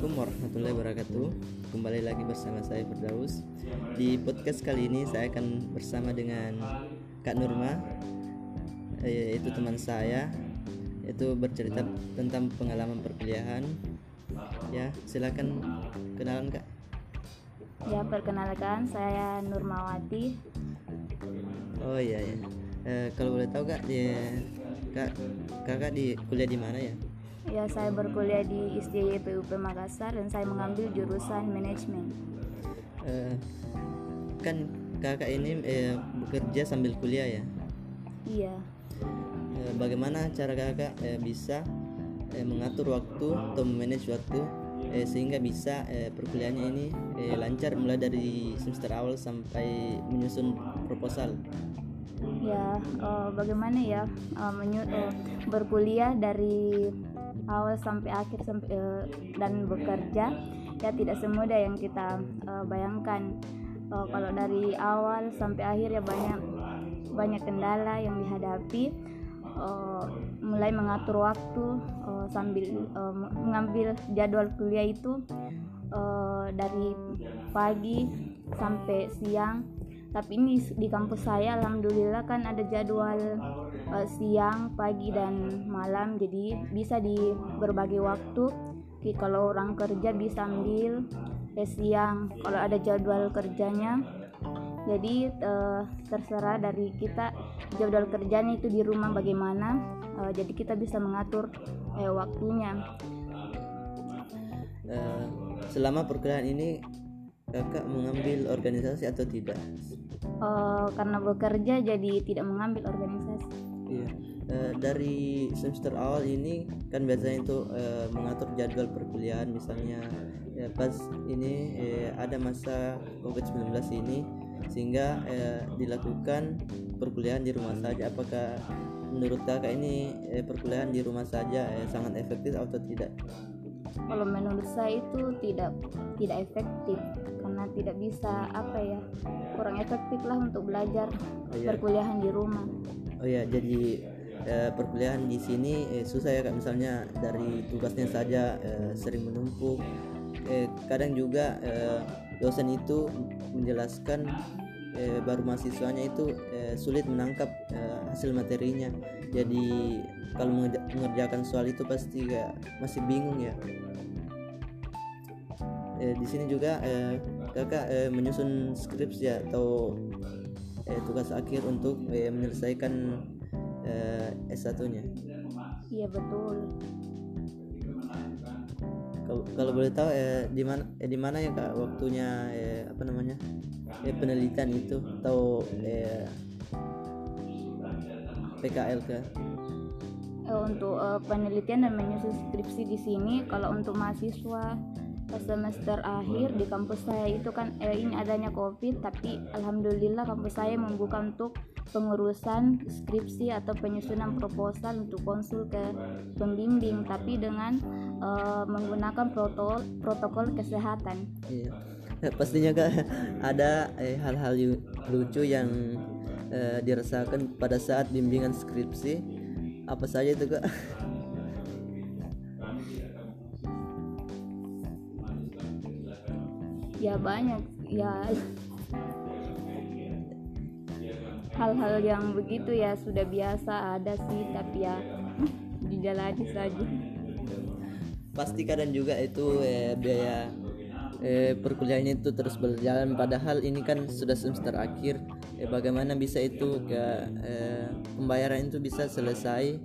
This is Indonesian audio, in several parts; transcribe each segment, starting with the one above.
Assalamualaikum warahmatullahi wabarakatuh. Kembali lagi bersama saya Firdaus. Di podcast kali ini saya akan bersama dengan Kak Nurma eh, Itu teman saya Itu bercerita tentang pengalaman perkuliahan. Ya silakan kenalan Kak. Ya, perkenalkan saya Nurmawati. Oh iya ya Eh, Kalau boleh tahu Kak ya, Kak Kakak di kuliah di mana ya? Ya, saya berkuliah di ISDY PUP Makassar dan saya mengambil jurusan manajemen. Eh, Kan kakak ini eh, bekerja sambil kuliah ya Iya. Eh, bagaimana cara kakak eh, bisa eh, mengatur waktu atau memanage waktu eh, sehingga bisa eh, perkuliahannya ini eh, lancar mulai dari semester awal sampai menyusun proposal Ya, eh, bagaimana ya eh, menyu- eh, berkuliah dari awal sampai akhir sampai eh, dan bekerja ya tidak semudah yang kita eh, bayangkan. Eh, kalau dari awal sampai akhir ya banyak banyak kendala yang dihadapi. Eh, mulai mengatur waktu eh, sambil eh, mengambil jadwal kuliah itu eh, dari pagi sampai siang tapi ini di kampus saya alhamdulillah kan ada jadwal eh, siang pagi dan malam. Jadi bisa di berbagai waktu. Ki- kalau orang kerja bisa ambil eh, siang. Kalau ada jadwal kerjanya. Jadi eh, terserah dari kita jadwal kerjanya itu di rumah bagaimana. Eh, jadi kita bisa mengatur eh, waktunya. Eh, selama perkuliahan ini kakak mengambil organisasi atau tidak? Eh, karena bekerja jadi tidak mengambil organisasi. Iya. Eh, dari semester awal ini kan biasanya itu eh, mengatur jadwal perkuliahan misalnya ya, pas ini eh, ada masa COVID-19 ini sehingga eh, dilakukan perkuliahan di rumah saja. Apakah menurut kakak ini eh, perkuliahan di rumah saja eh, sangat efektif atau tidak kalau menurut saya itu tidak tidak efektif karena tidak bisa apa ya kurang efektif lah untuk belajar iya. perkuliahan di rumah Oh ya, jadi eh, perkuliahan di sini eh, susah ya kak. Misalnya dari tugasnya saja eh, sering menumpuk. Eh, kadang juga eh, dosen itu menjelaskan eh, baru mahasiswanya itu eh, sulit menangkap eh, hasil materinya. Jadi kalau mengerja- mengerjakan soal itu pasti kayak masih bingung ya. Eh, di sini juga eh, kakak eh, menyusun skripsi ya atau eh, tugas akhir untuk eh, menyelesaikan eh, S1-nya. iya betul Kalau boleh tahu eh, di mana eh, di mana ya Kak waktunya eh, apa namanya? Eh, penelitian itu atau eh, PKL ke Eh, untuk eh, penelitian dan menyusun skripsi di sini kalau untuk mahasiswa semester akhir di kampus saya itu kan eh, ini adanya covid tapi alhamdulillah kampus saya membuka untuk pengurusan skripsi atau penyusunan proposal untuk konsul ke pembimbing tapi dengan eh, menggunakan protokol protokol kesehatan Iya. Eh, Pastinya Kak ada eh, hal-hal yu- lucu yang eh, dirasakan pada saat bimbingan skripsi. Apa saja itu Kak? ya banyak ya hal-hal yang begitu ya sudah biasa ada sih tapi ya dijalani saja. Pasti kadang juga itu eh, biaya eh, perkuliahannya itu terus berjalan. Padahal ini kan sudah semester akhir. Eh, bagaimana bisa itu ke eh, pembayaran itu bisa selesai?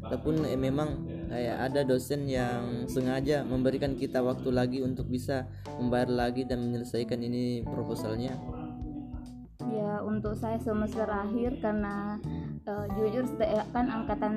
Ataupun eh, memang eh, ada dosen yang sengaja memberikan kita waktu lagi untuk bisa membayar lagi dan menyelesaikan ini proposalnya ya untuk saya semester akhir karena eh, jujur se- kan angkatan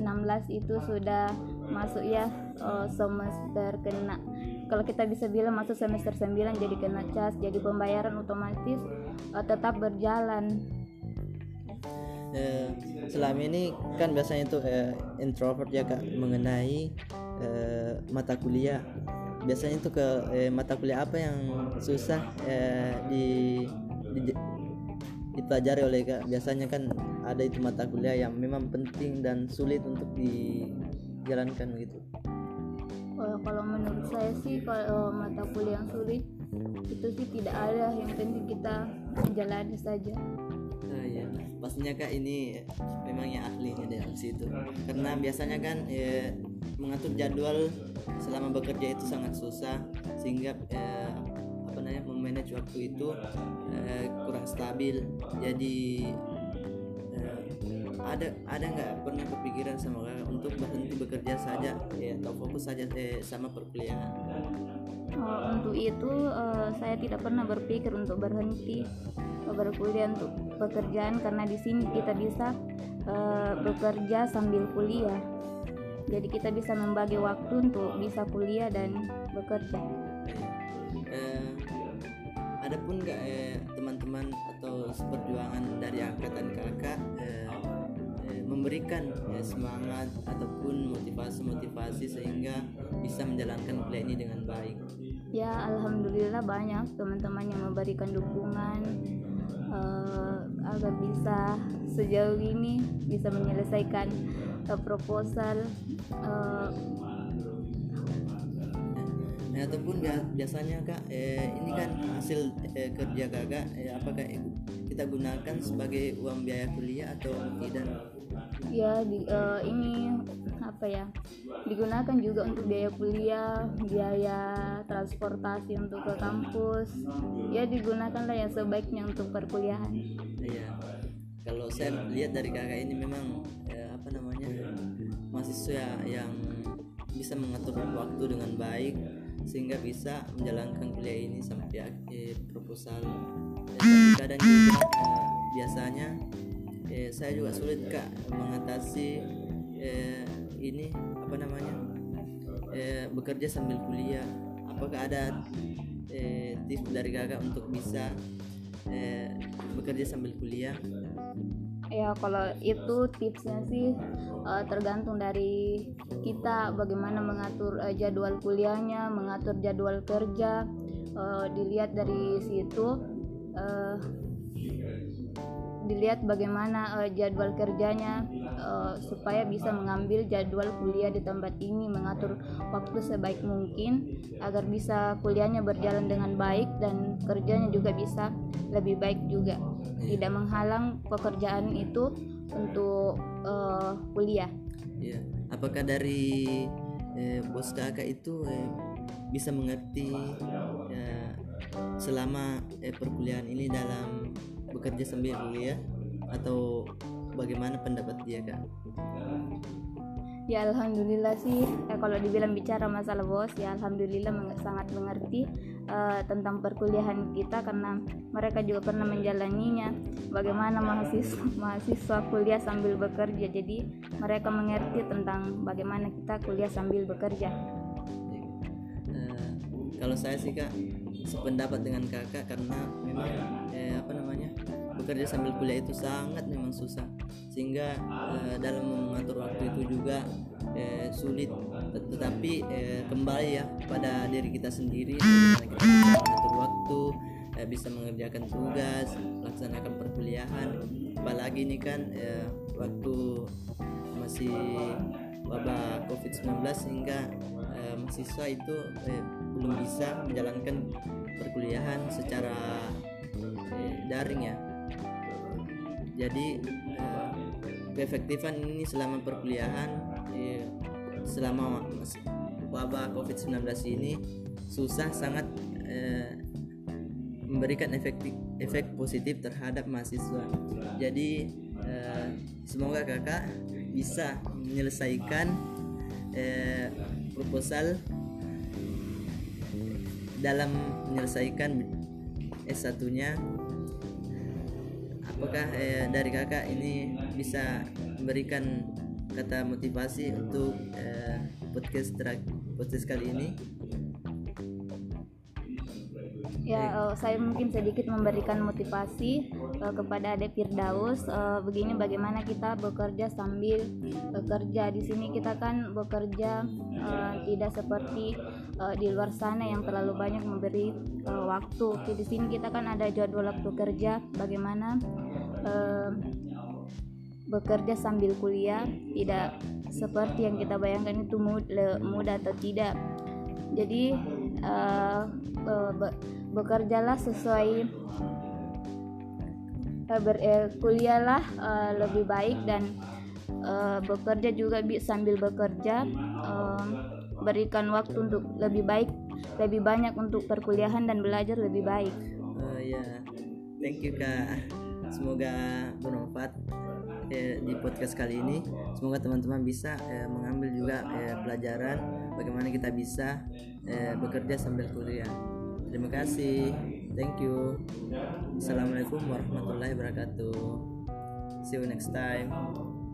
16 itu sudah masuk ya eh, semester kena. Kalau kita bisa bilang masuk semester 9 jadi kena cas jadi pembayaran otomatis eh, tetap berjalan. Eh, selama ini kan biasanya itu eh, introvert ya kak mengenai eh, mata kuliah. Biasanya itu ke eh, mata kuliah apa yang susah eh, di, di dipelajari oleh kak. Biasanya kan ada itu mata kuliah yang memang penting dan sulit untuk dijalankan gitu. Oh, kalau menurut saya sih kalau mata kuliah yang sulit itu sih tidak ada yang penting kita jalani saja. Oh iya, pastinya kak ini memang yang ahlinya dalam situ. Karena biasanya kan eh, mengatur jadwal selama bekerja itu sangat susah sehingga eh, namanya memanage waktu itu eh, kurang stabil. Jadi eh, ada ada nggak pernah kepikiran sama kakak untuk berhenti bekerja saja ya atau fokus saja eh, sama perkuliahan? Oh, untuk itu eh, saya tidak pernah berpikir untuk berhenti eh, berkuliah untuk pekerjaan karena di sini kita bisa eh, bekerja sambil kuliah. Jadi kita bisa membagi waktu untuk bisa kuliah dan bekerja. Eh, ada pun nggak eh, teman-teman atau seperjuangan dari angkatan kakak eh, eh, memberikan eh, semangat ataupun motivasi-motivasi sehingga bisa menjalankan kuliah ini dengan baik. Ya, alhamdulillah banyak teman-teman yang memberikan dukungan eh, agar bisa sejauh ini bisa menyelesaikan eh, proposal eh, Nah, ataupun bia- biasanya kak eh, ini kan hasil eh, kerja kakak eh, apakah kita gunakan sebagai uang biaya kuliah atau tidak? ya di, eh, ini apa ya digunakan juga untuk biaya kuliah biaya transportasi untuk ke kampus ya digunakanlah yang sebaiknya untuk perkuliahan Iya. Kalau saya lihat dari kakak ini memang eh, apa namanya mahasiswa yang bisa mengatur waktu dengan baik sehingga bisa menjalankan kuliah ini sampai akhir proposal. Dan juga eh, biasanya eh, saya juga sulit kak mengatasi eh, ini apa namanya eh, bekerja sambil kuliah. Apakah ada eh, tips dari kakak untuk bisa eh, bekerja sambil kuliah? Ya kalau itu tipsnya sih eh, tergantung dari kita bagaimana mengatur eh, jadwal kuliahnya mengatur jadwal kerja. Eh, dilihat dari situ eh, dilihat bagaimana eh, jadwal kerjanya eh, supaya bisa mengambil jadwal kuliah di tempat ini mengatur waktu sebaik mungkin agar bisa kuliahnya berjalan dengan baik dan kerjanya juga bisa lebih baik juga tidak menghalang pekerjaan itu untuk eh, kuliah. Ya, apakah dari eh, bos kakak itu eh, bisa mengerti ya, selama eh, perkuliahan ini dalam bekerja sambil kuliah atau bagaimana pendapat dia kak? Ya alhamdulillah sih. Eh, kalau dibilang bicara masalah bos ya alhamdulillah sangat mengerti eh, tentang perkuliahan kita karena mereka juga pernah menjalaninya. Bagaimana mahasiswa mahasiswa kuliah sambil bekerja. Jadi mereka mengerti tentang bagaimana kita kuliah sambil bekerja. Eh, kalau saya sih kak sependapat dengan kakak karena memang eh, apa namanya bekerja sambil kuliah itu sangat memang susah. Sehingga eh, dalam mengatur waktu itu juga eh, sulit. Tet- tetapi eh, kembali ya pada diri kita sendiri bagaimana kita mengatur waktu eh, bisa mengerjakan tugas melaksanakan perkuliahan. Apalagi ini kan eh, waktu masih wabah COVID-19 sehingga eh, mahasiswa itu eh, belum bisa menjalankan perkuliahan secara eh, daring ya. Jadi eh, keefektifan ini selama perkuliahan eh, selama wabah COVID-19 ini susah sangat eh, memberikan efek efek positif terhadap mahasiswa. Jadi eh, semoga kakak bisa menyelesaikan proposal dalam menyelesaikan S1-nya. Apakah eh, dari kakak ini bisa memberikan kata motivasi untuk eh, podcast terak- podcast kali ini? Ya, eh, saya mungkin sedikit memberikan motivasi eh, kepada Adek Firdaus. Eh, begini bagaimana kita bekerja sambil bekerja. Di sini kita kan bekerja eh, tidak seperti eh, di luar sana yang terlalu banyak memberi eh, waktu. Di sini kita kan ada jadwal waktu kerja. Bagaimana eh, bekerja sambil kuliah tidak seperti yang kita bayangkan itu mudah atau tidak jadi uh, be bekerjalah sesuai uh, ber, uh, kuliahlah uh, lebih baik dan uh, bekerja juga sambil bekerja uh, berikan waktu untuk lebih baik lebih banyak untuk perkuliahan dan belajar lebih baik. Oh ya thank you kak. Semoga bermanfaat eh, di podcast kali ini. Semoga teman-teman bisa eh, mengambil juga eh, pelajaran bagaimana kita bisa eh, bekerja sambil kuliah. Terima kasih. Thank you. Assalamualaikum warahmatullahi wabarakatuh. See you next time